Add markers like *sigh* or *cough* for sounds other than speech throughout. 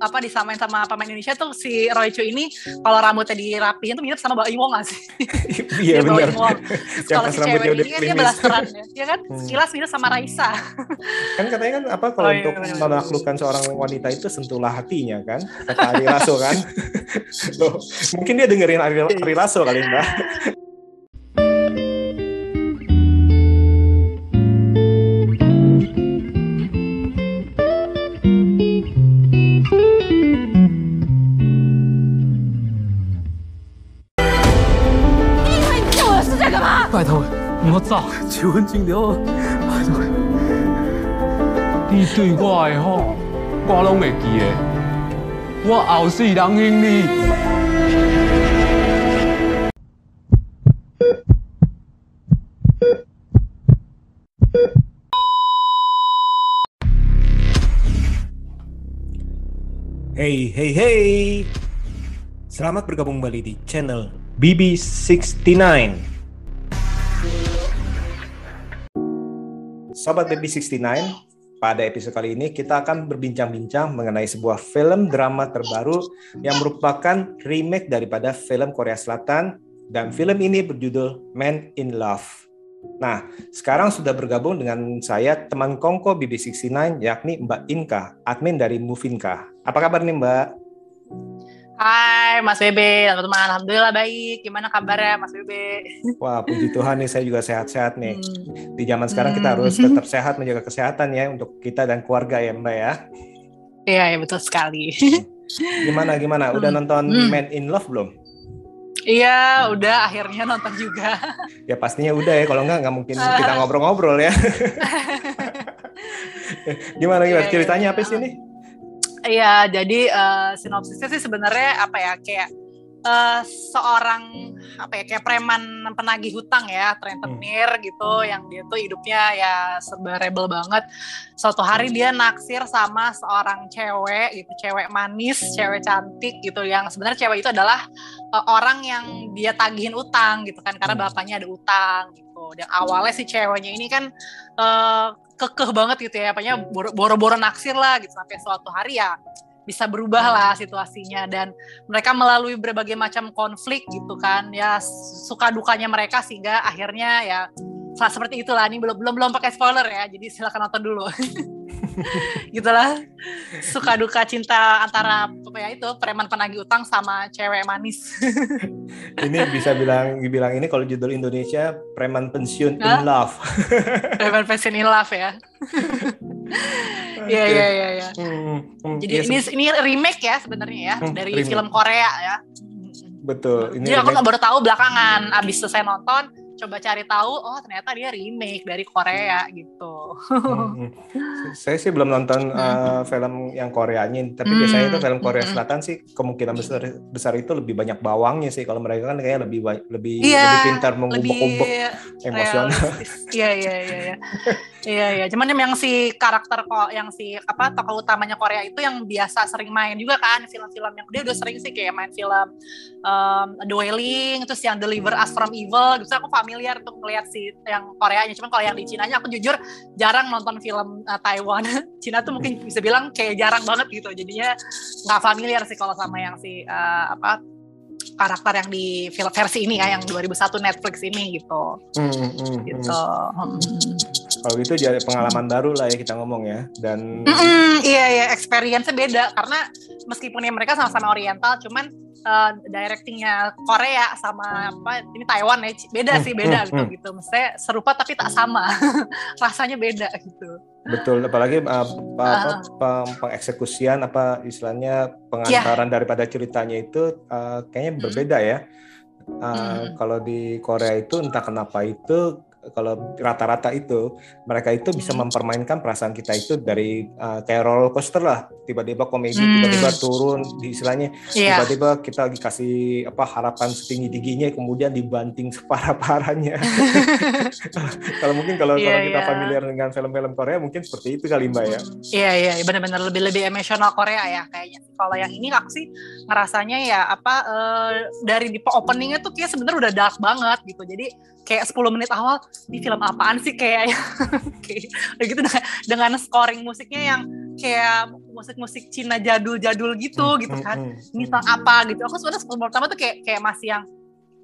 apa disamain sama pemain Indonesia tuh si Roy Chu ini kalau rambutnya dirapihin tuh mirip sama Mbak Iwong gak sih? *laughs* Iya benar. Kalau si cewek ini kan dia belasteran ya, ya kan? Hmm. Sekilas mirip sama Raisa. *laughs* kan katanya kan apa kalau oh, iya, untuk menaklukkan seorang wanita itu sentuhlah hatinya kan? Kata Ari Lasso kan? *laughs* Loh, mungkin dia dengerin Ari, Ari Lasso kali Mbak. 我早求婚金了，拜托你对我的好，我拢会记的。我后世人应你。Hey hey hey, selamat bergabung kembali di channel BB69. Sobat BB69, pada episode kali ini kita akan berbincang-bincang mengenai sebuah film drama terbaru yang merupakan remake daripada film Korea Selatan dan film ini berjudul Man in Love. Nah, sekarang sudah bergabung dengan saya teman Kongko BB69 yakni Mbak Inka, admin dari Movinka. Apa kabar nih Mbak? Hai Mas Bebe, teman-teman. Alhamdulillah baik. Gimana kabarnya Mas Bebe? Wah, puji Tuhan nih saya juga sehat-sehat nih. Hmm. Di zaman sekarang kita harus hmm. tetap sehat menjaga kesehatan ya untuk kita dan keluarga ya Mbak ya. Iya, ya, betul sekali. Gimana gimana? Udah hmm. nonton hmm. Man in Love belum? Iya, udah akhirnya nonton juga. ya pastinya udah ya, kalau enggak nggak mungkin kita ngobrol-ngobrol ya. *laughs* gimana gimana? Iya, iya, Ceritanya apa sih ini? Iya, jadi uh, sinopsisnya sih sebenarnya apa ya kayak uh, seorang apa ya kayak preman penagih hutang ya, rentenir hmm. gitu yang dia tuh hidupnya ya serba rebel banget. Suatu hari dia naksir sama seorang cewek gitu, cewek manis, cewek cantik gitu yang sebenarnya cewek itu adalah uh, orang yang dia tagihin utang gitu kan karena hmm. bapaknya ada utang gitu. Dan awalnya si ceweknya ini kan uh, kekeh banget gitu ya, apanya boro-boro naksir lah gitu. Sampai suatu hari ya bisa berubah lah situasinya. Dan mereka melalui berbagai macam konflik gitu kan ya suka dukanya mereka sehingga akhirnya ya seperti itulah. Ini belum belum belum pakai spoiler ya jadi silakan nonton dulu *laughs* *laughs* gitulah suka duka cinta antara apa ya itu preman penagih utang sama cewek manis *laughs* ini bisa bilang dibilang ini kalau judul Indonesia preman pensiun in love *laughs* preman pensiun in love ya Iya iya iya ya. Jadi ya, ini ini remake ya sebenarnya ya hmm, dari remake. film Korea ya. Betul. Ini Jadi remake. aku baru tahu belakangan abis selesai nonton coba cari tahu oh ternyata dia remake dari Korea gitu. Hmm, hmm. Saya sih belum nonton uh, film yang Koreanya, tapi hmm. biasanya itu film Korea hmm. Selatan sih kemungkinan besar besar itu lebih banyak bawangnya sih. Kalau mereka kan kayaknya lebih lebih yeah, lebih pintar mengubek-ubek emosional. Iya iya iya iya. Iya iya. Cuman yang si karakter kok yang si apa tokoh utamanya Korea itu yang biasa sering main juga kan film-film yang dia udah sering sih kayak main film um, Dwelling terus yang Deliver Us from Evil gitu aku familiar tuh ngeliat si yang Koreanya cuman kalau yang di Cina aku jujur jarang nonton film uh, Taiwan *laughs* Cina tuh mungkin bisa bilang kayak jarang banget gitu jadinya nggak familiar sih kalau sama yang si uh, apa karakter yang di film versi ini ya yang 2001 Netflix ini gitu. Hmm, hmm, hmm. gitu. Hmm. Kalau gitu jadi pengalaman baru lah ya kita ngomong ya dan mm iya ya experience beda karena meskipun ya mereka sama-sama Oriental cuman uh, directingnya Korea sama apa ini Taiwan ya beda sih beda gitu gitu. Maksudnya serupa tapi tak sama *laughs* rasanya beda gitu. Betul, apalagi uh, apa, uh, pengeksekusian apa istilahnya pengantaran yeah. daripada ceritanya itu uh, kayaknya berbeda ya. Uh, hmm. Kalau di Korea itu entah kenapa itu kalau rata-rata itu mereka itu bisa mempermainkan perasaan kita itu dari uh, kayak roller coaster lah. Tiba-tiba komedi hmm. tiba-tiba turun di istilahnya. Yeah. tiba-tiba kita dikasih apa harapan setinggi tingginya kemudian dibanting *laughs* separah-parahnya. *laughs* Kalau mungkin kalau yeah, kalau kita yeah. familiar dengan film-film Korea mungkin seperti itu kali mbak ya. Iya iya yeah, benar-benar lebih lebih emosional Korea ya kayaknya kalau yang ini aku sih ngerasanya ya apa uh, dari di openingnya tuh kayak sebenarnya udah dark banget gitu. Jadi kayak 10 menit awal di film apaan sih? kayaknya kayak *laughs* gitu dengan, dengan scoring musiknya yang kayak musik-musik Cina jadul-jadul gitu hmm, gitu hmm, kan. hmm, ini tentang apa? gitu. Aku sebenarnya pertama tuh kayak kayak masih yang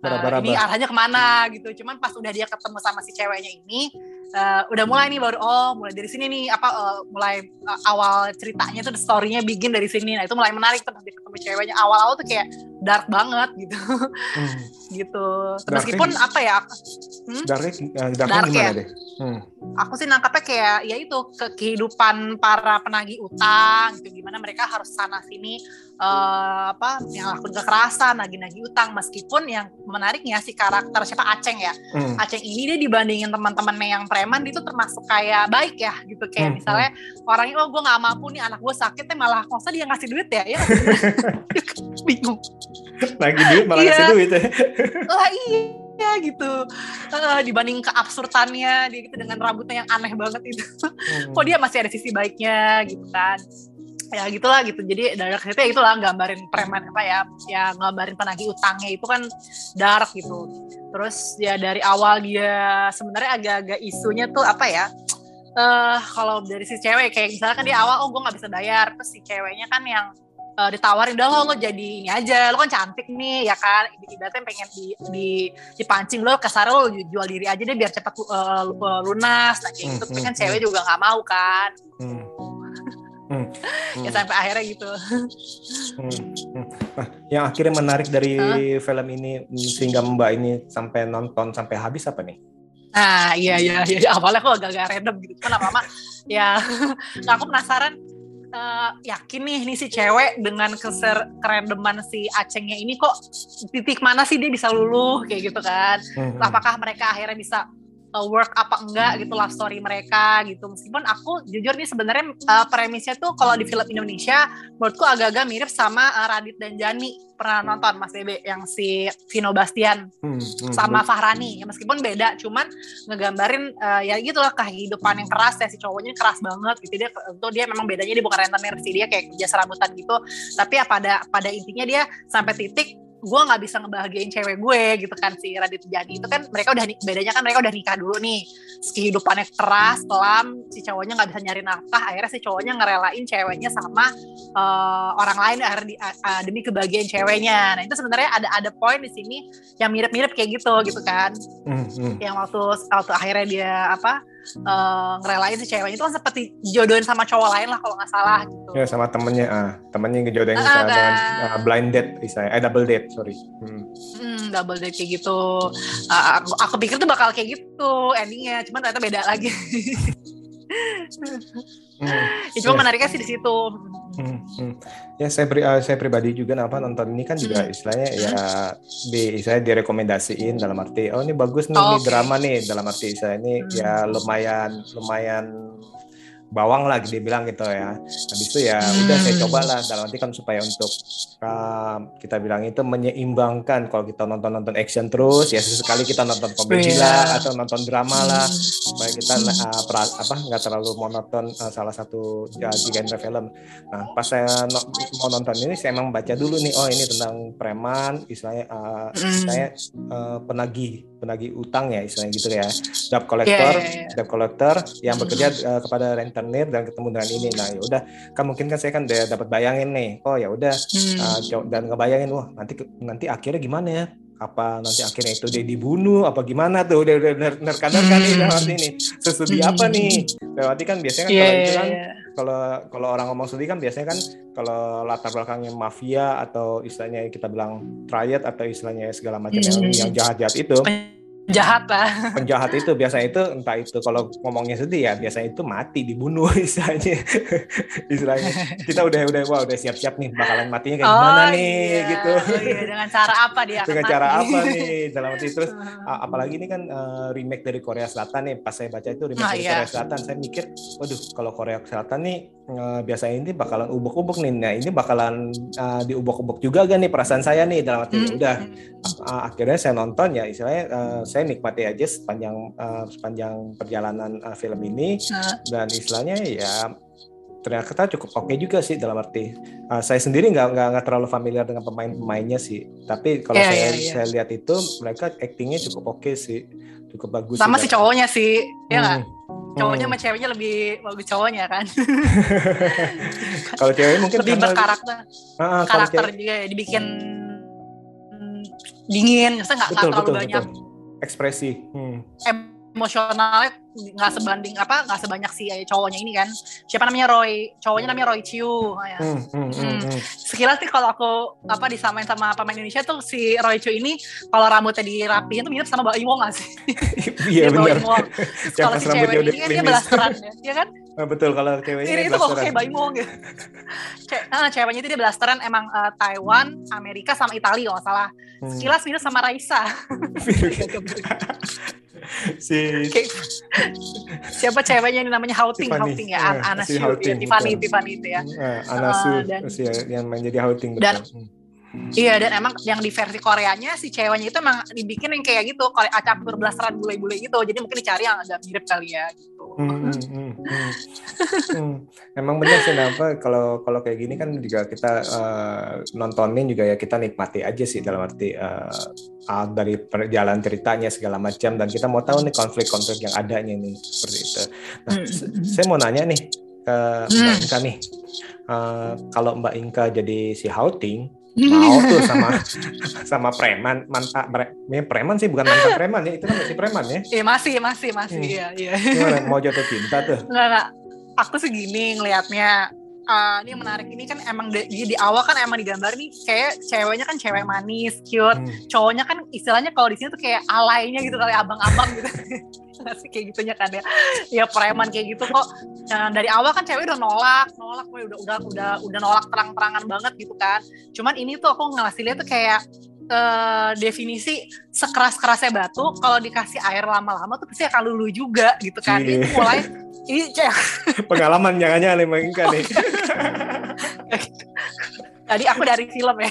uh, ini arahnya ke mana? gitu. Cuman pas udah dia ketemu sama si ceweknya ini uh, udah mulai nih baru oh mulai dari sini nih. Apa uh, mulai uh, awal ceritanya tuh storynya bikin dari sini. Nah itu mulai menarik tuh pas dia ketemu ceweknya. Awal-awal tuh kayak dark banget gitu hmm. *laughs* gitu meskipun apa ya hmm? dark, uh, dark gimana ya? deh hmm. aku sih nangkapnya kayak ya itu ke kehidupan para penagih utang gitu gimana mereka harus sana sini uh, apa yang lakukan kekerasan nagih-nagih utang meskipun yang menariknya si karakter siapa Aceng ya hmm. Aceng ini dia dibandingin teman-temannya yang preman itu termasuk kayak baik ya gitu kayak hmm. misalnya hmm. orangnya oh gue nggak mampu nih anak gue sakit tapi malah masa dia ngasih duit ya ya *laughs* *laughs* bingung *laughs* lagi duit malah iya. ngasih duit ya. *laughs* Lah iya gitu. Uh, dibanding keabsurdannya dia gitu dengan rambutnya yang aneh banget itu. Hmm. kok dia masih ada sisi baiknya gitu kan. Ya gitulah gitu. Jadi dark itu ya itulah gambarin preman apa ya ya gambarin penagih utangnya itu kan dark gitu. Terus ya dari awal dia sebenarnya agak-agak isunya tuh apa ya uh, kalau dari si cewek kayak misalnya kan di awal oh gue nggak bisa bayar. Terus si ceweknya kan yang uh, ditawarin udah lo lo jadi ini aja lo kan cantik nih ya kan ibaratnya pengen di, di dipancing lo kasar lo jual diri aja deh biar cepat uh, lunas nah kayak gitu tapi kan hmm, hmm, cewek hmm. juga nggak mau kan hmm Hmm. ya sampai akhirnya gitu. Hmm. Hmm. Nah, yang akhirnya menarik dari huh? film ini sehingga Mbak ini sampai nonton sampai habis apa nih? Nah, iya iya iya awalnya kok agak-agak random gitu. Kenapa Mama? ya, nah *laughs* aku penasaran uh, yakin nih nih si cewek dengan keser kerendeman si Acengnya ini kok titik mana sih dia bisa luluh kayak gitu kan? Hmm. Apakah mereka akhirnya bisa uh, work apa enggak gitu love story mereka gitu. Meskipun aku jujur nih sebenarnya uh, premisnya tuh kalau di film Indonesia menurutku agak-agak mirip sama uh, Radit dan Jani. Pernah nonton Mas Bebe yang si Vino Bastian hmm, hmm, sama hmm. Fahrani. Ya meskipun beda cuman ngegambarin uh, ya gitu lah kehidupan yang keras ya si cowoknya keras banget gitu. Dia untuk dia memang bedanya dia bukan rentenir sih dia kayak kerja serabutan gitu. Tapi ya pada pada intinya dia sampai titik gue nggak bisa ngebahagiain cewek gue gitu kan si Radit Jani itu kan mereka udah bedanya kan mereka udah nikah dulu nih. Kehidupannya keras kelam si cowoknya nggak bisa nyari nafkah akhirnya si cowoknya ngerelain ceweknya sama uh, orang lain di, uh, demi kebahagiaan ceweknya. Nah itu sebenarnya ada ada poin di sini yang mirip-mirip kayak gitu gitu kan. Mm -hmm. yang waktu waktu akhirnya dia apa uh, ngerelain si cewek itu kan seperti jodohin sama cowok lain lah kalau nggak salah gitu. Ya sama temennya, ah temennya yang ngejodohin uh, dengan uh, blind date misalnya, eh double date sorry. Hmm. Hmm, double date kayak gitu. Uh, aku, aku pikir tuh bakal kayak gitu endingnya, cuman ternyata beda lagi. hmm. ya, cuma ya. menariknya sih di situ. Hmm, hmm. Ya saya pri, uh, saya pribadi juga apa nonton ini kan juga hmm. istilahnya ya di saya direkomendasiin dalam arti oh ini bagus nih, oh, ini okay. drama nih dalam arti saya ini hmm. ya lumayan lumayan bawang lah dia bilang gitu ya habis itu ya hmm. udah saya cobalah dalam arti kan supaya untuk uh, kita bilang itu menyeimbangkan kalau kita nonton nonton action terus ya sesekali kita nonton komedi yeah. lah atau nonton drama lah supaya kita uh, pra, apa nggak terlalu monoton uh, salah satu ya, di genre film nah pas saya no, mau nonton ini saya emang baca dulu nih oh ini tentang preman istilahnya uh, mm. saya uh, penagih penagih utang ya istilahnya gitu ya debt collector yeah, yeah, yeah. debt collector yang bekerja uh, kepada rentenir dan ketemu dengan ini nah ya udah kan mungkin kan saya kan dapat bayangin nih oh ya udah hmm. uh, dan ngebayangin wah nanti nanti akhirnya gimana ya apa nanti akhirnya itu dia dibunuh apa gimana tuh? Udah udah nerkan nerkan nih arti ini. Sesedih apa nih? Berarti kan biasanya kan yeah, kalau itu kan yeah. kalau kalau orang ngomong sedih kan biasanya kan kalau latar belakangnya mafia atau istilahnya kita bilang triad atau istilahnya segala macam yang yang jahat jahat itu penjahat lah penjahat itu biasa itu entah itu kalau ngomongnya sedih ya biasa itu mati dibunuh *laughs* istilahnya istilahnya kita udah udah wah udah siap-siap nih bakalan matinya kayak oh, gimana nih iya. gitu oh, iya. dengan cara apa dia dengan cara mati. apa nih dalam arti terus *laughs* apalagi ini kan uh, remake dari Korea Selatan nih pas saya baca itu remake oh, dari iya. Korea Selatan saya mikir waduh kalau Korea Selatan nih uh, biasanya ini bakalan ubuk-ubuk nih nah ini bakalan uh, diubuk-ubuk juga gak nih perasaan saya nih dalam arti hmm. udah uh, akhirnya saya nonton ya istilahnya uh, saya nikmati aja sepanjang uh, sepanjang perjalanan uh, film ini. Dan istilahnya ya ternyata cukup oke okay juga sih dalam arti uh, saya sendiri nggak nggak terlalu familiar dengan pemain-pemainnya sih. Tapi kalau yeah, saya yeah, yeah. saya lihat itu mereka actingnya cukup oke okay sih. Cukup bagus sama si cowoknya sih ya hmm. cowoknya sama ceweknya lebih bagus cowoknya kan? *laughs* Kalau cewek mungkin lebih karena- berkarakter. Ah, ah, karakter cewek- juga ya dibikin dingin maksudnya nggak nggak terlalu betul banyak betul ekspresi hmm. emosionalnya nggak sebanding apa nggak sebanyak si cowoknya ini kan siapa namanya Roy cowoknya namanya Roy Chiu ya. Hmm, hmm, hmm, hmm. sekilas sih kalau aku apa disamain sama pemain Indonesia tuh si Roy Chiu ini kalau rambutnya dirapiin tuh mirip sama Mbak Iwong gak sih? *laughs* iya benar *laughs* kalau si cewek ini kan dia belasteran ya, ya kan? Ah, betul kalau ceweknya Ini tuh kok blasteran. kayak Iwong gitu. Ce ah, ceweknya itu dia belasteran emang eh, Taiwan, Amerika sama Italia kalau salah. Hmm. Sekilas mirip sama Raisa. *laughs* si Kayak- siapa ceweknya ini namanya Houting, Tiffany. Houting ya, Eh, An Ana si Shu, ya, Houting, Tiffany, betul. Tiffany itu ya. Ah, Anasu Ah, dan- si yang main jadi outing betul. Dan- Hmm. Iya dan emang yang di versi Koreanya si ceweknya itu emang dibikin yang kayak gitu, kalau campur blasteran bule-bule gitu. Jadi mungkin dicari yang agak mirip kali ya gitu. Hmm, hmm, hmm, hmm. Hmm. Emang benar sih apa kalau kalau kayak gini kan juga kita eh, nontonin juga ya kita nikmati aja sih dalam arti ah, dari perjalanan ceritanya segala macam dan kita mau tahu nih konflik-konflik yang adanya nih seperti itu. Nah, Hmm. saya mau nanya nih ke Mbak Hmm. Inka nih, Eh, kalau Mbak Inka jadi si Houting mau tuh *laughs* sama sama preman mantan pre, ini preman sih bukan mantan preman ya itu kan masih preman ya Iya masih, masih, masih. Hmm. Iya, iya. gimana mau jatuh cinta tuh Enggak, enggak. Aku sih gini ngelihatnya. Eh, ini yang menarik ini kan emang di, di, awal kan emang digambar nih kayak ceweknya kan cewek manis, cute. Hmm. Cowoknya kan istilahnya kalau di sini tuh kayak alaynya gitu kali abang-abang gitu. *laughs* Sih kayak gitunya kan ya. Ya preman kayak gitu kok. Nah, dari awal kan cewek udah nolak, nolak udah udah udah udah nolak terang-terangan banget gitu kan. Cuman ini tuh aku ngasih lihat tuh kayak eh, definisi sekeras-kerasnya batu kalau dikasih air lama-lama tuh pasti akan lulu juga gitu kan. Iya. Ini mulai ini *laughs* pengalaman jangan-jangan nih Mbak Inka nih *laughs* Tadi aku dari film ya.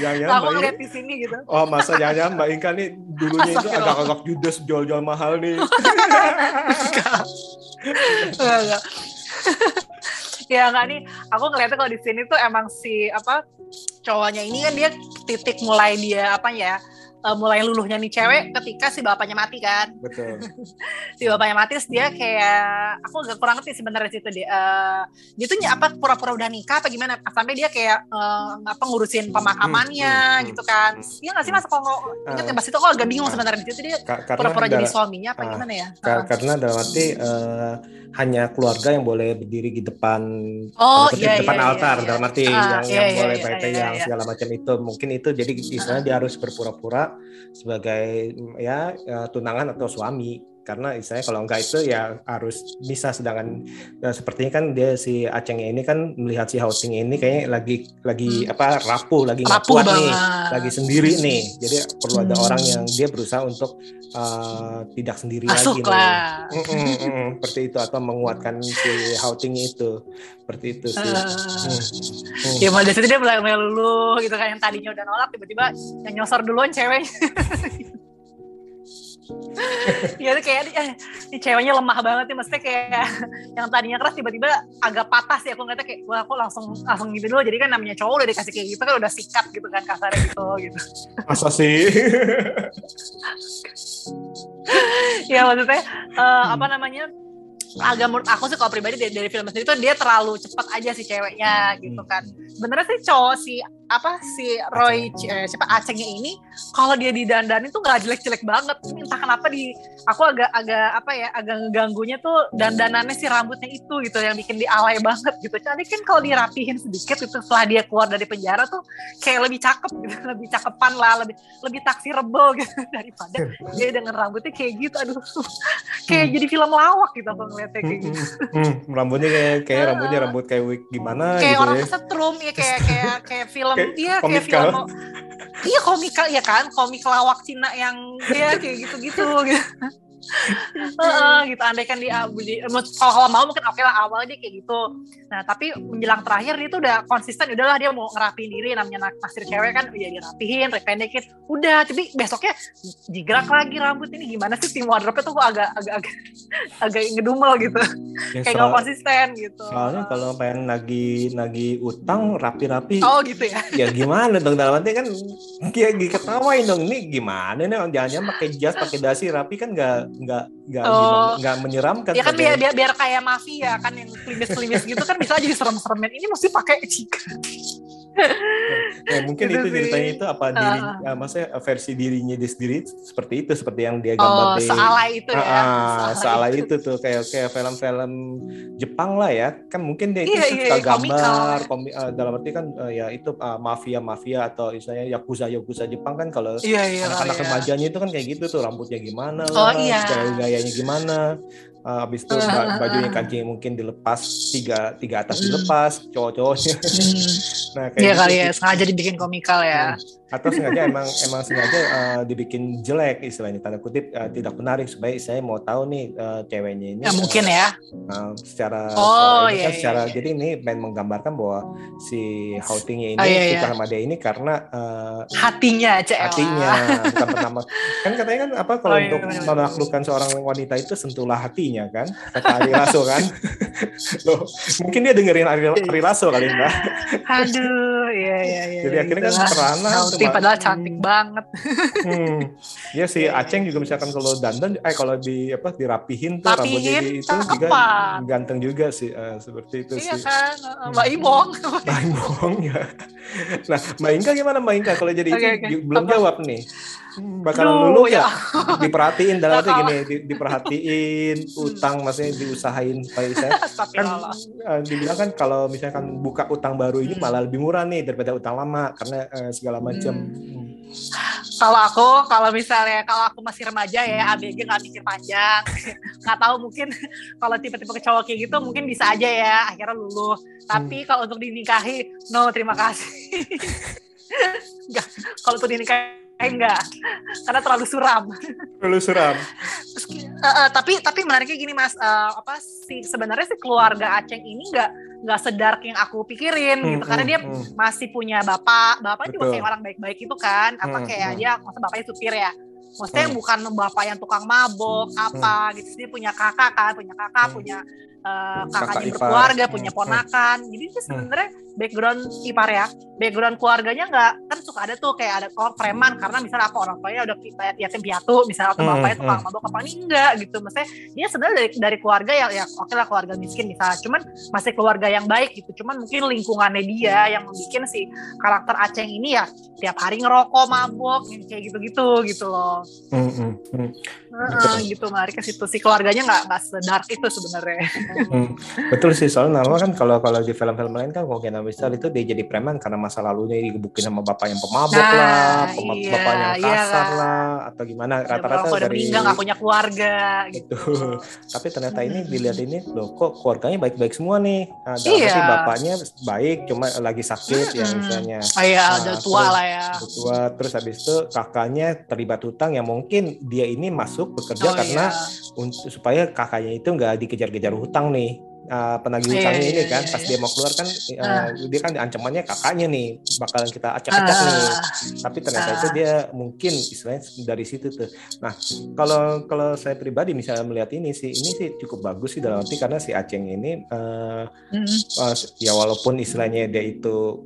jangan-jangan aku ngeliat di sini gitu. oh masa jangan-jangan Mbak Inka nih dulunya itu agak-agak judes jual-jual mahal nih *laughs* Enggak, enggak. ya enggak nih, aku ngeliatnya kalau di sini tuh emang si apa cowoknya ini kan dia titik mulai dia apa ya eh, mulai luluhnya nih cewek ketika si bapaknya mati kan. Betul. *laughs* Si bapaknya mati dia kayak aku agak kurang ngerti sebenarnya situ dia eh, dia tuh apa pura-pura udah nikah apa gimana? Sampai dia kayak eh, apa ngurusin pemakamannya Hmm, hmm, hmm. gitu kan. iya nggak sih mas? Kalau ingat ya pas itu aku agak bingung Ah. sebenarnya. Di situ dia pura-pura jadi suaminya apa ah, gimana ya? ka- karena dalam arti eh, hanya keluarga yang boleh berdiri di depan oh iya di depan iya, altar iya, dalam arti Ah, yang, iya, yang iya, boleh iya, iya, yang iya. segala macam itu. Mungkin itu jadi istilahnya dia harus berpura-pura sebagai ya eh, tunangan atau suami karena istilahnya kalau enggak itu ya harus bisa sedangkan eh, sepertinya kan dia si Aceng ini kan melihat si Houting ini kayaknya lagi lagi apa rapuh lagi nggak rapuh kuat nih banget. lagi sendiri nih. Jadi perlu ada Hmm. orang yang dia berusaha untuk eh, tidak sendiri masuk lagi nih. Lah Mm, mm, mm, mm, seperti itu atau menguatkan si Houting itu. Seperti itu sih. Eh, Hmm, hmm. ya situ dia mulai luluh gitu kan yang tadinya udah nolak tiba-tiba yang nyosor duluan ceweknya *laughs* ya kayak eh, ini ceweknya lemah banget nih maksudnya kayak yang tadinya keras tiba-tiba agak patah sih aku ngeliatnya kayak wah aku langsung langsung gitu dulu jadi kan namanya cowok udah dikasih kayak gitu kan udah sikat gitu kan kasarnya gitu gitu. Masa sih? ya maksudnya eh, apa namanya agak menurut aku sih kalau pribadi dari, dari film sendiri tuh dia terlalu cepat aja si ceweknya gitu kan. Sebenarnya sih cowok si apa si Roy eh, siapa Acengnya ini kalau dia didandanin tuh nggak jelek-jelek banget. Ini entah kenapa di aku agak agak apa ya agak ngeganggunya tuh dandanannya si rambutnya itu gitu yang bikin dia alay banget gitu. Jadi kan kalau dirapihin sedikit itu setelah dia keluar dari penjara tuh kayak lebih cakep gitu *laughs* lebih cakepan lah lebih lebih taksi rebo gitu *laughs* daripada dia dengan rambutnya kayak gitu. Aduh *laughs* kayak jadi film lawak gitu aku ngeliatnya kayak gitu. Hmm, rambutnya kayak kayak rambutnya rambut kayak wig gimana kayak gitu orang ya. kesetrum ya kayak kayak kayak film Kayak iya kayak film iya komikal ya kan? Komik lawak Cina yang ya kayak gitu-gitu gitu *laughs* Heeh, gitu. Andai kan dia di- kalau kalau mau mungkin oke lah awalnya dia kayak gitu. Nah tapi menjelang terakhir dia tuh udah konsisten udahlah dia mau ngerapiin diri namanya nak- naksir cewek kan. Ya dirapihin dipendekin udah tapi besoknya digerak lagi rambut ini. Gimana sih tim wardrobe tuh kok agak agak agak *laughs* agak ngedumel gitu. Ya, kayak nggak konsisten gitu. soalnya kalau pengen nagi nagi utang rapi-rapi. Oh gitu ya? Ya gimana dong? Dalam arti kan kayak ketawain dong. Ini gimana nih? Jangan-jangan pakai jas pakai dasi rapi kan nggak nggak nggak oh. nggak menyeramkan. Ya kan biar, biar biar kayak mafia kan yang klimis-klimis gitu kan bisa jadi serem-seremin. Ini mesti pakai jika. Ya, mungkin gitu itu ceritanya itu apa diri uh. ya, maksudnya versi dirinya dia sendiri seperti itu seperti yang dia gambar oh, di sealai itu ya uh, sealai itu. itu tuh kayak kayak film-film Jepang lah ya kan mungkin dia itu iya, suka iya, gambar komi, uh, dalam arti kan uh, ya itu uh, mafia mafia atau istilahnya yakuza yakuza Jepang kan kalau iya, iya, anak-anak iya. remajanya itu kan kayak gitu tuh rambutnya gimana oh, lah iya. gaya-gayanya gimana uh, habis itu uh, *laughs* bajunya kancing mungkin dilepas tiga tiga atas hmm. dilepas cowok-cowoknya hmm. *laughs* nah kayak iya gitu, kali ya sengaja dibikin *laughs* komikal ya. Hmm atau sengaja emang emang sengaja uh, dibikin jelek istilahnya tanda kutip uh, tidak menarik. Supaya saya mau tahu nih uh, ceweknya ini ya, mungkin ya. uh, secara oh, secara, iya, kan, iya, secara iya. jadi ini main menggambarkan bahwa si Houtingnya ini oh, iya, suka iya. sama dia ini karena uh, hatinya aja hatinya bukan pertama *laughs* kan katanya kan apa kalau Oh, iya, untuk benar, benar. menaklukkan seorang wanita itu sentuhlah hatinya kan kata Ari Lasso kan. *laughs* Loh, mungkin dia dengerin Ari, Ari Lasso kali mbak. Aduh iya iya iya jadi akhirnya kan Itulah. Perana Naughty cuma- padahal cantik Hmm. banget Hmm. Ya si Iya, iya. Aceng juga misalkan kalau dandan eh kalau di apa dirapihin tuh rambutnya di- itu juga ganteng juga sih eh, seperti itu iya sih. kan Uh, Mbak Ibong Nah, bohong ya. Nah, Mbak Inka gimana Mbak Inka kalau jadi Oke, itu ju- belum Apa? jawab nih. Hmm, Bakalan Aduh, lulu ya. ya? Diperhatiin dalam arti gini, di- diperhatiin utang maksudnya diusahain supaya saya kan eh, dibilang kan kalau misalkan buka utang baru ini Hmm. malah lebih murah nih daripada utang lama karena eh, segala macam. Hmm. kalau aku kalau misalnya kalau aku masih remaja ya ABG nggak mikir panjang nggak tahu mungkin kalau tipe-tipe ke cowok kayak gitu mungkin bisa aja ya akhirnya luluh tapi Hmm. kalau untuk dinikahi no terima kasih *laughs* kalau untuk dinikahi enggak karena terlalu suram Perlu suram. Terus, eh, eh, tapi tapi menariknya gini mas eh, apa sih sebenarnya sih keluarga Aceng ini nggak nggak sedark yang aku pikirin Hmm, gitu karena hmm, dia hmm. masih punya bapak juga Betul. kayak orang baik-baik itu kan apa Hmm, kayak hmm. dia masa bapaknya supir ya maksudnya Hmm. bukan bapak yang tukang mabok apa gitu dia punya kakak kan punya kakak Hmm. punya eh, Kakak kakaknya ipar. berkeluarga Hmm, punya hmm. ponakan jadi dia sebenarnya background ipar ya. Background keluarganya nggak kan suka ada tuh kayak ada oh preman. Karena misalnya apa orang tuanya udah yatim piatu misalnya atau Hmm, bapaknya tukang hmm. mabok apa ini enggak gitu. Maksudnya dia sebenarnya dari dari keluarga yang ya oke lah keluarga miskin misalnya cuman masih keluarga yang baik gitu. Cuman mungkin lingkungannya dia yang membuat si karakter Aceng ini ya tiap hari ngerokok mabok kayak gitu-gitu gitu loh. Hmm, hmm, hmm. Heeh, gitu. Menarik ke situ. Si keluarganya nggak nggak sedark itu sebenarnya. Hmm, betul sih. Soalnya normal kan kalau kalau di film-film lain kan kemungkinan besar itu dia jadi preman karena masa lalunya digebukin sama bapak yang pemabok Nah, lah, pema- iya, bapak yang iya kasar kan. lah, atau gimana Udah rata-rata dari meninggal nggak punya keluarga gitu. Tapi ternyata ini dilihat ini loh kok keluarganya baik-baik semua nih. Nah, Iya. arti bapaknya baik cuma lagi sakit ya misalnya. oh iya Nah, udah tua terus- lah ya Udah tua terus habis itu kakaknya terlibat hutang yang mungkin dia ini masuk bekerja Oh, karena iya. untuk supaya kakaknya itu nggak dikejar-kejar hutang nih uh, penagih Iya, hutangnya iya, ini iya, kan iya, pas iya. dia mau keluar kan uh, Ah. dia kan ancamannya kakaknya nih bakalan kita acak-acak nih Ah, tapi ternyata Ah. itu dia mungkin istilahnya dari situ tuh nah kalau kalau saya pribadi misalnya melihat ini sih ini sih cukup bagus sih dalam arti karena si Aceng ini uh, mm. uh, ya walaupun istilahnya dia itu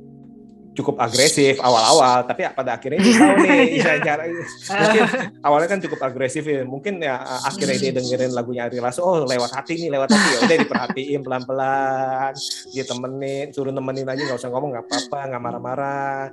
cukup agresif awal-awal tapi pada akhirnya dia tahu nih *laughs* Iya. cara mungkin awalnya kan cukup agresif ya mungkin ya akhirnya dia dengerin lagunya Ari Lasso oh lewat hati nih lewat hati. Ya udah diperhatiin pelan-pelan dia temenin suruh nemenin aja nggak usah ngomong nggak apa-apa nggak marah-marah.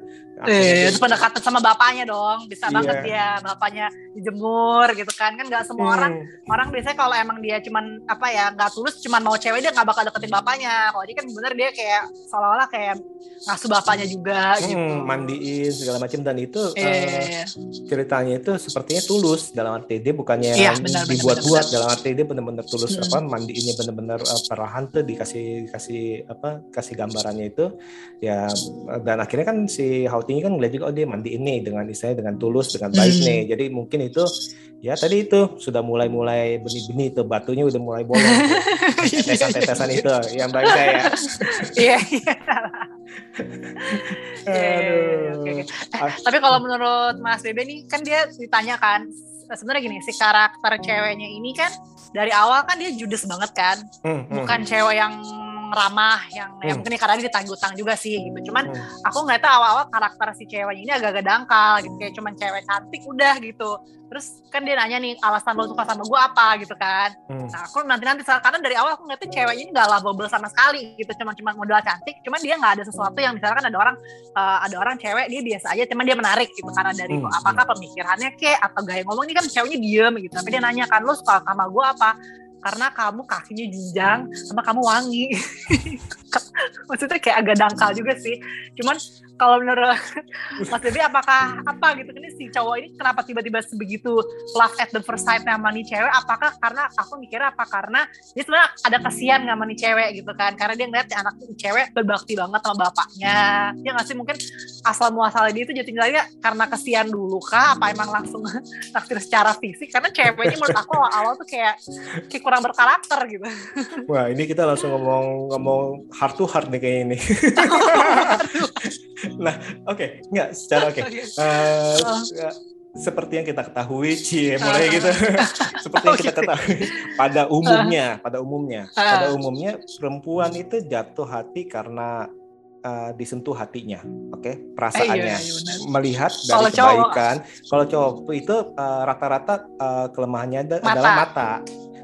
Eh, itu pendekatan sama bapaknya dong bisa Iya. banget dia bapaknya dijemur gitu kan kan nggak semua orang Hmm, orang biasanya kalau emang dia cuman apa ya nggak tulus cuman mau cewek dia nggak bakal deketin bapaknya. Kalau dia kan bener dia kayak seolah-olah kayak ngasuh bapaknya juga gitu hmm, mandiin segala macam dan itu Iya, uh, iya, iya. ceritanya itu sepertinya tulus. Dalam arti dia bukannya benar, dibuat-buat. dalam arti dia benar-benar tulus Hmm. apa mandiinnya benar-benar uh, perlahan tuh dikasih kasih apa kasih gambarannya itu. Ya dan akhirnya kan si Houting kan ngeliat juga oh dia mandiin nih dengan istilahnya dengan tulus dengan baik Hmm. nih. Jadi mungkin itu ya tadi itu sudah mulai-mulai benih-benih tuh batunya udah mulai bolong. *laughs* Tetesan-tetesan itu yang baik saya. Iya, iya, Aduh. oke, oke. Eh, tapi kalau menurut Mas Bebe nih kan dia ditanyakan sebenarnya gini si karakter ceweknya ini kan dari awal kan dia judes banget kan Hmm, hmm. bukan cewek yang ramah yang ya hmm. ya mungkin karena dia ditanggung utang juga sih gitu. Cuman hmm. aku nggak tahu awal-awal karakter si cewek ini agak-agak dangkal gitu. Kayak cuman cewek cantik udah gitu. Terus kan dia nanya nih alasan lo suka sama gue apa? Gitu kan. Hmm. nah aku nanti nanti karena dari awal aku ngeliatnya cewek ini gak lovable sama sekali gitu. Cuma cuma modal cantik cuman dia nggak ada sesuatu yang misalkan ada orang uh, ada orang cewek dia biasa aja cuman dia menarik gitu. Karena dari hmm. apakah pemikirannya ke atau gaya ngomong ini kan ceweknya diem gitu. Tapi dia nanya kan lo suka sama gue apa karena kamu kakinya jenjang sama kamu wangi. *laughs* Maksudnya kayak agak dangkal juga sih. Cuman kalau menurut *laughs* Mas Devi apakah apa gitu? Ini si cowok ini kenapa tiba-tiba sebegitu love at the first sight sama nih cewek? Apakah karena aku mikirnya apa? Karena dia sebenarnya ada kesian sama nih cewek gitu kan. Karena dia ngeliat anak cewek berbakti banget sama bapaknya. Dia nggak sih? Mungkin asal muasalnya dia itu jadi tinggalnya karena kesian dulu kah? Apa emang langsung *laughs* naksir secara fisik? Karena ceweknya menurut aku awal-awal tuh kayak kayak kurang berkarakter gitu wah ini kita langsung ngomong ngomong heart to heart nih kayak ini *laughs* nah, oke, okay. nggak secara oke. Okay. Uh, uh, seperti yang kita ketahui, cie mulai gitu. *laughs* seperti yang kita ketahui pada umumnya, pada umumnya, pada umumnya perempuan itu jatuh hati karena uh, disentuh hatinya, oke, okay? perasaannya, eh, iya, iya, melihat dari kalau kebaikan. Cowok. Kalau cowok itu rata-rata uh, uh, kelemahannya mata. adalah mata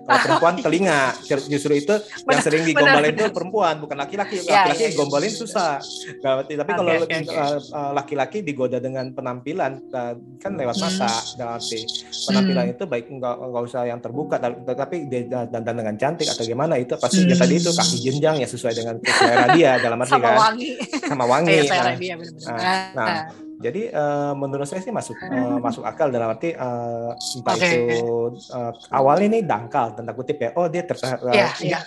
kalau perempuan telinga justru itu yang sering digombalin itu perempuan bukan laki-laki ya, laki-laki ya, ya, gombalin susah nah, tapi kalau okay, okay. Uh, laki-laki digoda dengan penampilan uh, kan lewat hmm. mata dalam arti penampilan hmm. itu baik nggak nggak usah yang terbuka tapi dandan dengan cantik atau gimana itu pasti hmm. ya tadi itu kaki jenjang ya sesuai dengan selera dia dalam arti sama kan wangi. sama wangi nah, dia, nah, nah jadi uh, menurut saya sih masuk uh, masuk akal dalam arti uh, entah okay. itu uh, awalnya ini dangkal tanda kutip ya. Oh dia tertarik yeah, yeah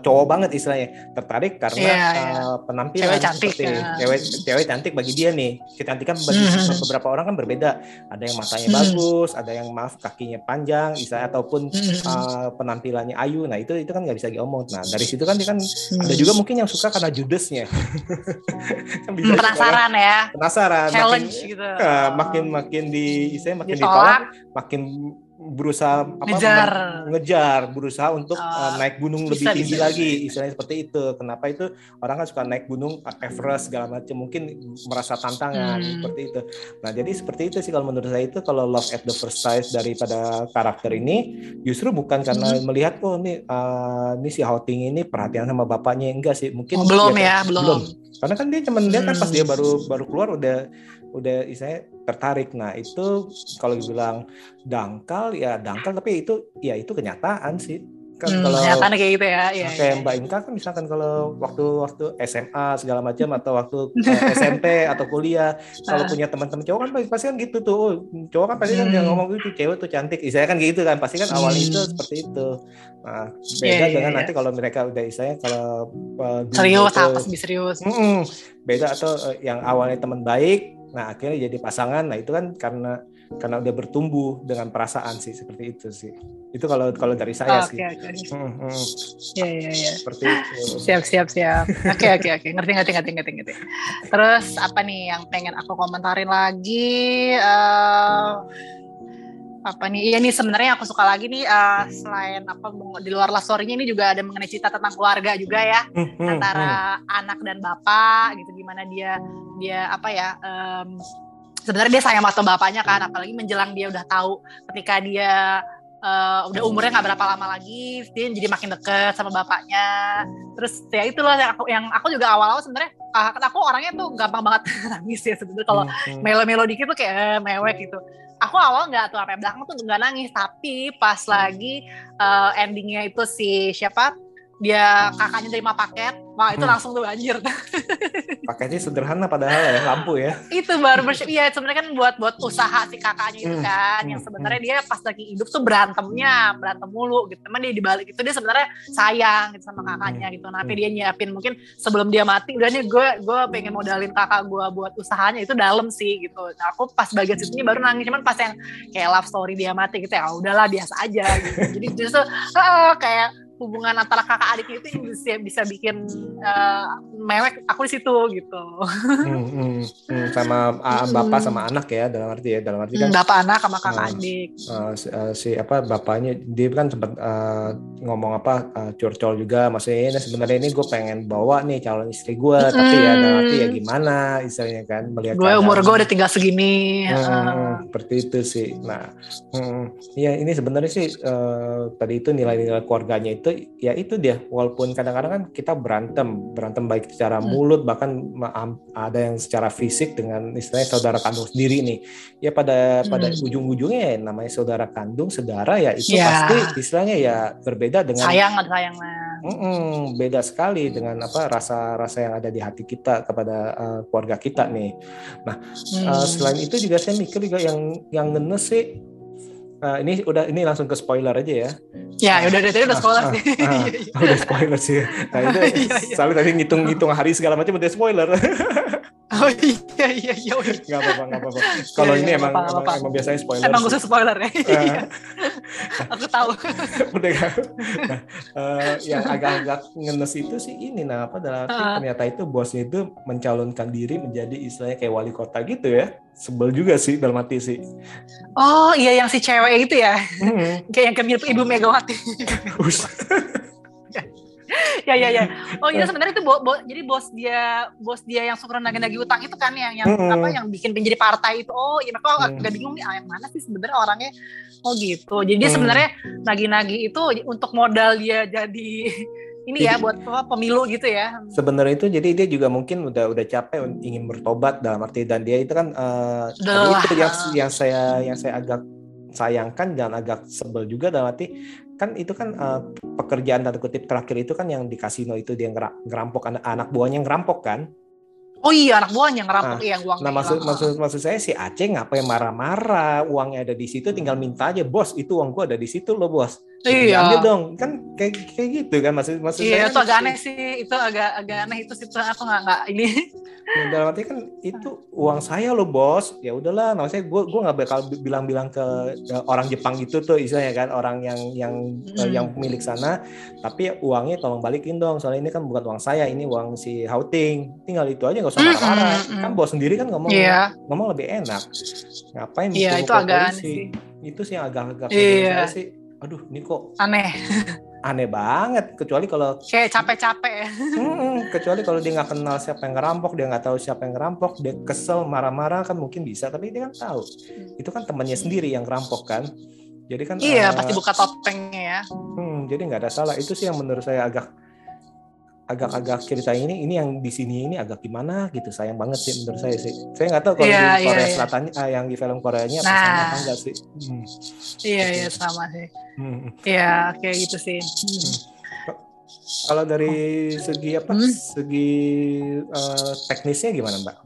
cowok banget istilahnya tertarik karena yeah, yeah. Uh, penampilan cewek cantik seperti ya. cewek cewek cantik bagi dia nih kecantikan bagi mm-hmm. beberapa orang kan berbeda ada yang matanya mm-hmm. bagus ada yang maaf kakinya panjang istilahnya ataupun mm-hmm. uh, penampilannya ayu nah itu itu kan nggak bisa diomong nah dari situ kan dia kan mm-hmm. ada juga mungkin yang suka karena judesnya *laughs* kan bisa penasaran ya penasaran challenge makin, gitu uh, makin makin di istilahnya makin ditolak, ditolak makin berusaha apa ngejar ngejar berusaha untuk uh, naik gunung bisa, lebih tinggi bisa, lagi bisa. istilahnya seperti itu kenapa itu orang kan suka naik gunung Everest segala macam mungkin merasa tantangan hmm. seperti itu nah jadi seperti itu sih kalau menurut saya itu kalau love at the first sight daripada karakter ini justru bukan karena hmm. melihat oh ini uh, ini si Houting ini perhatian sama bapaknya enggak sih mungkin oh, belum ya, belum. belum karena kan dia cuma lihat kan pas dia hmm. baru baru keluar udah udah istilahnya tertarik. Nah itu kalau dibilang dangkal ya dangkal tapi itu ya itu kenyataan sih kan hmm, kalau kayak gitu ya, ya kayak ya. Mbak Inka kan misalkan kalau waktu waktu SMA segala macam atau waktu *laughs* SMP atau kuliah kalau punya teman-teman cowok kan pasti kan gitu tuh oh, cowok kan pasti kan hmm. yang ngomong itu cewek tuh cantik saya kan gitu kan pasti kan awal hmm. itu seperti itu nah beda yeah, yeah, dengan yeah. nanti kalau mereka udah istilahnya kalau uh, serius apa serius mm -mm, beda atau uh, yang awalnya teman baik Nah akhirnya jadi pasangan. Nah itu kan karena karena udah bertumbuh dengan perasaan sih seperti itu sih. Itu kalau kalau dari saya oh, sih. Okay, oke. Hmm, hmm. Ya ya ya. Seperti itu. Siap siap siap. Oke oke oke. Ngerti ngerti ngerti ngerti ngerti. Terus apa nih yang pengen aku komentarin lagi? Uh, apa nih? Iya nih sebenarnya aku suka lagi nih uh, selain apa di luar love story ini juga ada mengenai cerita tentang keluarga juga ya. Hmm, hmm, antara hmm. anak dan bapak gitu gimana dia dia apa ya um, sebenarnya dia sayang sama bapaknya kan apalagi menjelang dia udah tahu ketika dia uh, udah umurnya nggak berapa lama lagi dia jadi makin deket sama bapaknya. Terus ya itu loh yang aku, yang aku juga awal-awal sebenarnya uh, aku orangnya tuh gampang banget *laughs* nangis ya sebenarnya. Kalau melo-melo dikit tuh kayak eh, mewek gitu aku awal nggak tuh sampai belakang tuh nggak nangis. Tapi pas lagi uh, endingnya itu si siapa dia kakaknya terima paket wah itu hmm. langsung tuh banjir *laughs* paketnya sederhana padahal ya lampu ya. Itu baru bersyukur iya sebenarnya kan buat buat usaha si kakaknya itu hmm. kan yang hmm. sebenarnya dia pas lagi hidup tuh berantemnya berantem mulu gitu. Teman dia dibalik itu dia sebenarnya sayang gitu sama kakaknya gitu. Nah, tapi dia nyiapin mungkin sebelum dia mati udah nih gue gue pengen modalin kakak gue buat usahanya itu dalam sih gitu. Nah, aku pas bagian situ baru nangis cuman pas yang kayak love story dia mati gitu ya udahlah biasa aja gitu. Jadi justru uh, kayak hubungan antara kakak adik itu yang bisa bisa bikin uh, mewek aku di situ gitu hmm, hmm, hmm, sama uh, bapak sama anak ya dalam arti ya dalam arti kan bapak anak sama kakak uh, adik uh, si, uh, si apa bapaknya dia kan sempat uh, ngomong apa uh, curcol juga maksudnya ini sebenarnya ini gue pengen bawa nih calon istri gue hmm. tapi ya dalam arti ya gimana istilahnya kan melihat gue umur gue udah tinggal segini hmm, uh. seperti itu sih nah hmm, ya ini sebenarnya sih uh, tadi itu nilai-nilai keluarganya itu ya itu dia walaupun kadang-kadang kan kita berantem berantem baik secara hmm. mulut bahkan ada yang secara fisik dengan istilahnya saudara kandung sendiri nih ya pada pada hmm. ujung-ujungnya ya namanya saudara kandung saudara ya itu ya. pasti istilahnya ya berbeda dengan sayang sayang Mm -mm, beda sekali dengan apa rasa-rasa yang ada di hati kita kepada uh, keluarga kita nih. Nah, hmm. uh, selain itu juga saya mikir juga yang yang ngenes sih Uh, ini udah ini langsung ke spoiler aja ya. Ya, udah tadi udah spoiler uh, sih. Uh, uh, udah spoiler sih. Nah, itu *laughs* iya, iya. soalnya tadi ngitung-ngitung hari segala macam udah spoiler. *laughs* Oh iya iya iya. Oh, iya. Gak apa-apa gak apa-apa. Kalau iya, ini emang, apa, emang, apa. emang biasanya spoiler. Emang khusus spoiler ya. Uh, Aku tahu. *laughs* udah kan. Nah, uh, yang agak-agak ngenes itu sih ini nah apa adalah uh. ternyata itu bosnya itu mencalonkan diri menjadi istilahnya kayak wali kota gitu ya. Sebel juga sih dalam hati sih. Oh iya yang si cewek itu ya. Hmm. kayak yang kemirip Ibu Megawati *laughs* ya ya ya. Oh iya sebenarnya itu bo, bo, jadi bos dia bos dia yang suka nagih-nagih utang itu kan yang yang hmm. apa yang bikin menjadi partai itu. Oh iya kok hmm. agak bingung nih ah, yang mana sih sebenarnya orangnya. Oh gitu. Jadi hmm. sebenarnya nagih-nagih itu untuk modal dia jadi *laughs* ini ya buat pemilu gitu ya. Sebenarnya itu jadi dia juga mungkin udah udah capek ingin bertobat dalam arti dan dia itu kan uh, itu yang yang saya yang saya agak sayangkan dan agak sebel juga dalam arti kan itu kan uh, pekerjaan tanda kutip terakhir itu kan yang di kasino itu dia ngerampok anak, anak buahnya ngerampok kan Oh iya anak buahnya ngerampok nah, iya uang. Nah maksud maksud maksud saya si Aceh ngapain marah-marah uangnya ada di situ tinggal minta aja bos itu uang gua ada di situ loh bos. Iya. Ambil dong kan kayak kayak gitu kan maksud maksud iya, saya. Iya itu agak aneh sih itu agak agak aneh itu sih aku nggak nggak ini. Nah, dalam arti kan itu uang saya loh bos ya udahlah maksudnya gue gue nggak bakal bilang-bilang ke, ke orang Jepang itu tuh istilahnya kan orang yang yang hmm. yang pemilik sana tapi uangnya tolong balikin dong soalnya ini kan bukan uang saya ini uang si Houting tinggal itu aja nggak usah marah-marah mm -hmm. kan bos sendiri kan ngomong yeah. ngomong lebih enak ngapain yeah, itu agak sih itu sih agak-agak yeah. sih aduh ini kok aneh. aneh banget. Kecuali kalau kayak capek-capek hmm, kecuali kalau dia nggak kenal siapa yang ngerampok dia nggak tahu siapa yang ngerampok dia kesel marah-marah kan mungkin bisa tapi dia kan tahu. Itu kan temannya sendiri yang ngerampok kan? Jadi kan iya uh, pasti buka topengnya ya. hmm, jadi nggak ada salah. Itu sih yang menurut saya agak agak-agak cerita ini ini yang di sini ini agak gimana gitu sayang banget sih menurut saya sih. Saya nggak tahu kalau yeah, di Korea yeah, Selatan yeah. yang di film Koreanya nah, sama apa enggak sih? Hmm. iya iya sama sih. Hmm. iya kayak gitu sih. Hmm. kalau dari segi apa? Hmm? segi uh, teknisnya gimana mbak?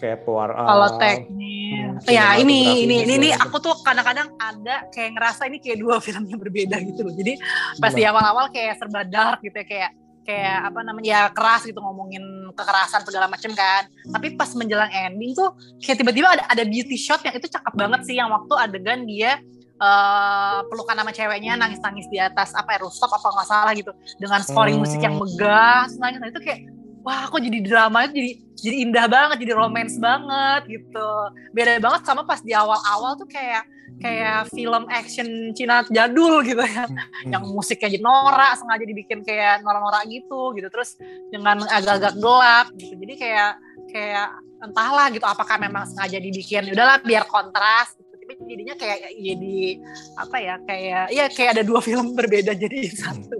Kayak pewarna kalau teknis hmm, ya ini ini ini, ini aku tuh kadang-kadang ada kayak ngerasa ini kayak dua *laughs* film yang berbeda gitu loh. Jadi pas di awal-awal kayak serba dark gitu ya kayak kayak apa namanya ya keras gitu ngomongin kekerasan segala macem kan tapi pas menjelang ending tuh kayak tiba-tiba ada ada beauty shot yang itu cakep banget sih yang waktu adegan dia uh, pelukan sama ceweknya nangis-nangis di atas apa ya rooftop apa nggak salah gitu dengan scoring hmm. musik yang megah nangis nah itu kayak wah kok jadi drama itu jadi jadi indah banget jadi romance banget gitu. Beda banget sama pas di awal-awal tuh kayak kayak film action Cina jadul gitu ya. Hmm. yang musiknya jadi norak sengaja dibikin kayak norak-norak gitu gitu. Terus dengan agak-agak gelap gitu. Jadi kayak kayak entahlah gitu apakah memang sengaja dibikin. Udahlah biar kontras. gitu. Tapi jadinya kayak jadi apa ya kayak ya kayak ada dua film berbeda jadi satu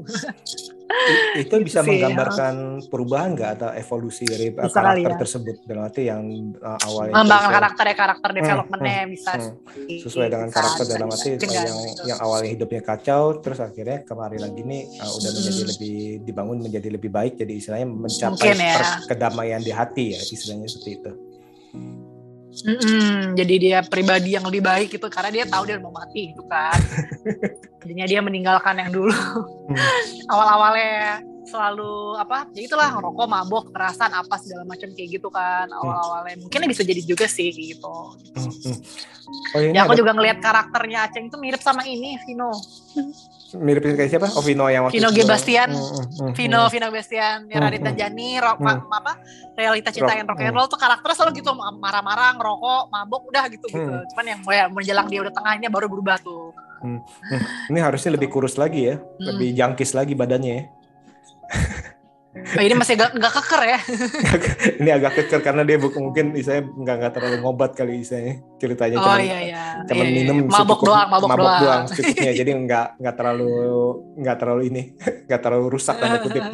itu bisa gitu menggambarkan perubahan nggak atau evolusi dari bisa karakter ya. tersebut dalam arti yang uh, awalnya mengembangkan karakter ya karakter hmm, developmentnya hmm, bisa hmm, sesuai dengan karakter dalam arti yang yang awalnya hidupnya kacau terus akhirnya kemarin lagi nih uh, udah hmm. menjadi lebih dibangun menjadi lebih baik jadi istilahnya mencapai ya. kedamaian di hati ya istilahnya seperti itu. Mm-mm, jadi dia pribadi yang lebih baik itu karena dia tahu dia mau mati gitu kan. *laughs* Jadinya dia meninggalkan yang dulu. Hmm. *laughs* Awal-awalnya selalu apa ya itulah ngerokok mabok kerasan apa segala macam kayak gitu kan hmm. awal-awalnya mungkin bisa jadi juga sih gitu hmm, hmm. Oh, ya aku ada... juga ngelihat karakternya Aceng itu mirip sama ini Vino mirip kayak siapa? Oh Vino yang waktu Vino G Bastian, mm, mm, mm, Vino mm. Vino Bastian, ya mm, Radita Jani, rock mm. apa realita cinta yang rock and roll tuh karakternya selalu gitu marah-marah, ngerokok, mabok, udah gitu gitu. Mm. Cuman yang ya, menjelang dia udah tengahnya baru berubah tuh. Mm. Ini harusnya lebih kurus lagi ya, mm. lebih jangkis lagi badannya ya. Oh, ini masih agak, agak keker ya? *laughs* ini agak keker karena dia mungkin saya nggak nggak terlalu ngobat kali saya ceritanya oh, cuman, iya, iya. cuman iya, minum mabok cukup, doang, mabok, mabok doang. doang *laughs* cukupnya jadi nggak nggak terlalu nggak terlalu ini *laughs* nggak terlalu rusak tanda kutip.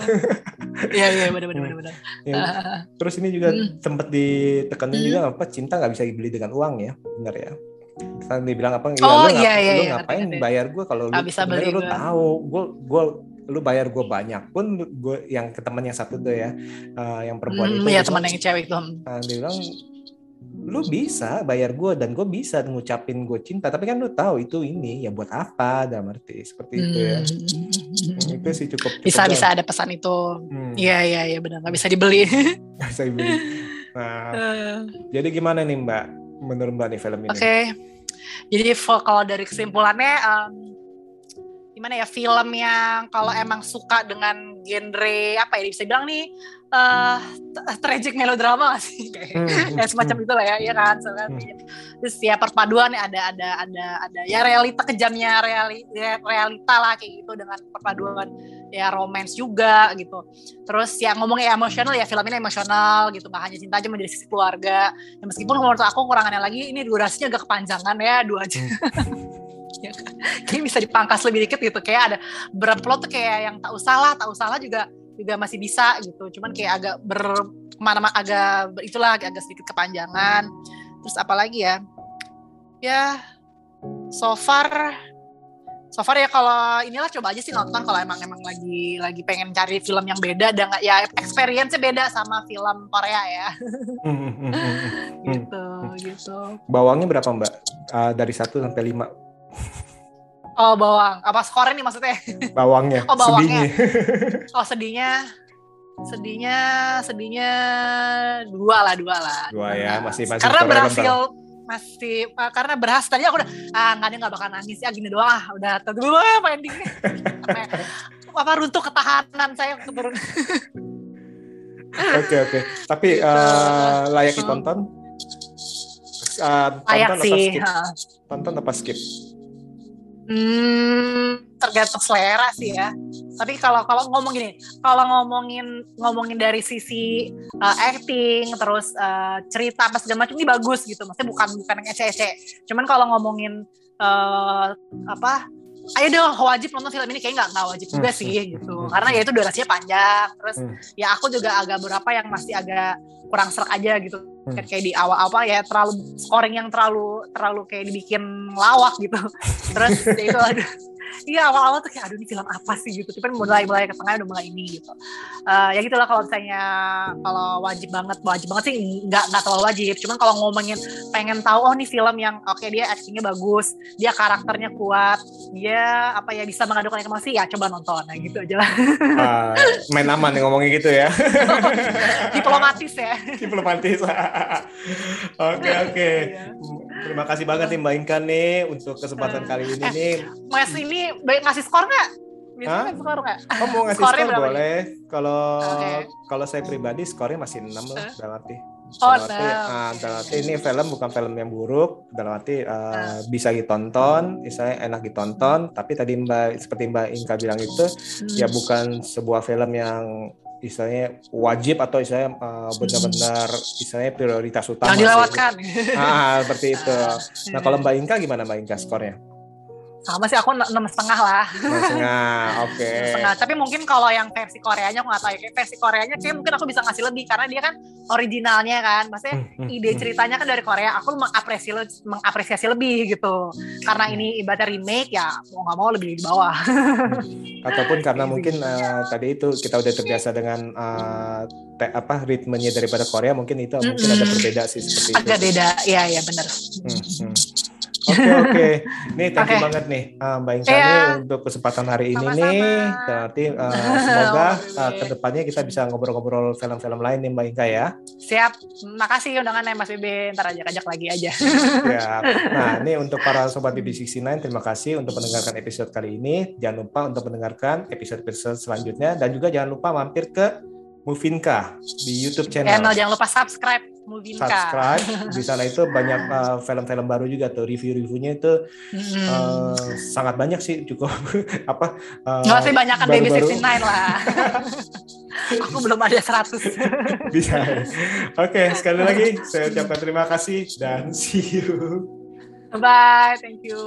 Iya iya benar benar benar. Ya, terus ini juga hmm. sempat ditekanin hmm. juga apa cinta nggak bisa dibeli dengan uang ya benar ya. Kan dibilang apa? Ya, oh lu iya iya. Lu iya, ngapain bayar gue kalau lu, bisa beli lu tahu gue gue lu bayar gue banyak pun gue yang ke teman yang satu tuh ya uh, yang perempuan hmm, itu ya teman yang cewek tuh uh, dia bilang lu bisa bayar gue dan gue bisa ngucapin gue cinta tapi kan lu tahu itu ini ya buat apa dalam arti seperti hmm. itu ya hmm, itu sih cukup, cukup bisa bisa ada pesan itu hmm. iya hmm. iya iya benar nggak bisa dibeli *laughs* *laughs* bisa dibeli nah uh. jadi gimana nih mbak menurut mbak nih film ini oke okay. jadi kalau dari kesimpulannya um, gimana ya film yang kalau emang suka dengan genre apa ya bisa bilang nih uh, tragic melodrama gak sih? Kayak hmm, *laughs* ya semacam hmm. itulah ya ya kan hmm. terus ya perpaduan ya ada ada ada ada ya realita kejamnya reali, ya, realita lah kayak gitu dengan perpaduan ya romance juga gitu. Terus ya ngomongnya emosional ya film ini emosional gitu. Nggak hanya cinta aja menjadi sisi keluarga. Ya meskipun menurut aku kurangannya lagi ini durasinya agak kepanjangan ya dua aja. Hmm. *laughs* *laughs* ya kan? kayak bisa dipangkas lebih dikit gitu. Kayak ada beberapa plot tuh kayak yang tak usah lah tak usah lah juga juga masih bisa gitu. Cuman kayak agak ber mana agak itulah agak, agak sedikit kepanjangan. Terus apalagi ya? Ya so far so far ya kalau inilah coba aja sih nonton kalau emang emang lagi lagi pengen cari film yang beda dan ya experience-nya beda sama film Korea ya. Hmm, hmm, hmm, gitu gitu. Bawangnya berapa mbak? Uh, dari satu sampai lima Oh bawang, apa skornya nih maksudnya? Bawangnya. Oh bawangnya. Sedihnya. *laughs* Oh sedihnya, sedihnya, sedihnya dua lah dua lah. Dua ya, masih masih. Karena berhasil masih uh, karena berhasil tadi aku udah ah nggak ada nggak bakal nangis ya gini doang ah udah dulu apa endingnya apa runtuh ketahanan saya untuk turun oke oke tapi uh, layak ditonton uh, layak sih tonton apa skip? Hmm, tergantung selera sih ya. Tapi kalau kalau ngomong gini, kalau ngomongin ngomongin dari sisi uh, acting, terus uh, cerita apa segala macam ini bagus gitu. Maksudnya bukan bukan yang ece-ece. Cuman kalau ngomongin uh, apa ayo dong wajib nonton film ini kayak nggak nggak wajib juga hmm. sih gitu hmm. karena ya itu durasinya panjang terus hmm. ya aku juga agak berapa yang masih agak kurang serak aja gitu kan kayak di awal apa ya terlalu scoring yang terlalu terlalu kayak dibikin lawak gitu *laughs* terus ya itu aduh iya awal-awal tuh kayak aduh ini film apa sih? Gitu. Tapi mulai mulai ke tengah udah mulai ini gitu. Uh, ya gitulah kalau misalnya kalau wajib banget wajib banget sih nggak nggak terlalu wajib. Cuman kalau ngomongin pengen tahu oh nih film yang oke okay, dia actingnya bagus dia karakternya kuat dia apa ya bisa mengadukan emosi ya coba nonton. Nah gitu aja lah. Uh, main aman nih ngomongin gitu ya. *laughs* Diplomatis ya. Diplomatis. *laughs* Oke oke. Iya. Terima kasih banget nih Mbak Inka nih untuk kesempatan kali ini eh, nih Mas ini baik ngasih skor nggak? Bisa skor nggak? Oh mau ngasih skor boleh. Kalau okay. kalau saya pribadi skornya masih 6 lah dalam arti. Oh, dalam arti, uh, dalam arti ini film bukan film yang buruk, dalam arti uh, bisa ditonton, misalnya enak ditonton, tapi tadi Mbak seperti Mbak Inka bilang itu hmm. ya bukan sebuah film yang istilahnya wajib atau istilahnya uh, benar-benar istilahnya prioritas utama. Yang dilewatkan. Ah, seperti itu. *laughs* Nah, kalau Mbak Inka gimana Mbak Inka skornya? Sama sih aku enam setengah lah. Enam setengah oke. *laughs* Okay. setengah. Tapi mungkin kalau yang versi Koreanya aku nggak tahu ya. Versi Koreanya sih mungkin aku bisa ngasih lebih. Karena dia kan originalnya kan. Maksudnya hmm, hmm, ide hmm. ceritanya kan dari Korea. Aku mengapresiasi mengapresiasi lebih gitu. Karena ini ibadah remake ya mau nggak mau lebih di bawah. Ataupun karena *laughs* mungkin uh, tadi itu kita udah terbiasa dengan uh, te, apa ritmenya daripada Korea mungkin itu mungkin ada berbeda sih seperti agak itu beda. Ya ya benar. Hmm, hmm. Oke *laughs* oke, nih thank you banget nih uh, Mbak Inka yeah. untuk kesempatan hari ini Sama-sama. nih. Nanti uh, semoga *laughs* uh, ke depannya kita bisa ngobrol-ngobrol film-film lain nih Mbak Inka ya. Siap, makasih undangannya Mas Bibi. Ntar aja ajak lagi aja. Siap. Nah ini *laughs* untuk para sobat BB69 terima kasih untuk mendengarkan episode kali ini. Jangan lupa untuk mendengarkan episode-episode selanjutnya dan juga jangan lupa mampir ke Movinka di YouTube channel. Channel jangan lupa subscribe Movinka. Subscribe *laughs* di sana itu banyak uh, film-film baru juga tuh review-reviewnya itu hmm. uh, sangat banyak sih cukup *laughs* apa? Uh, Nggak sih banyak kan Baby 69 lah. *laughs* Aku belum ada 100. Bisa. Oke, okay, sekali lagi saya ucapkan terima kasih dan see you. Bye, thank you.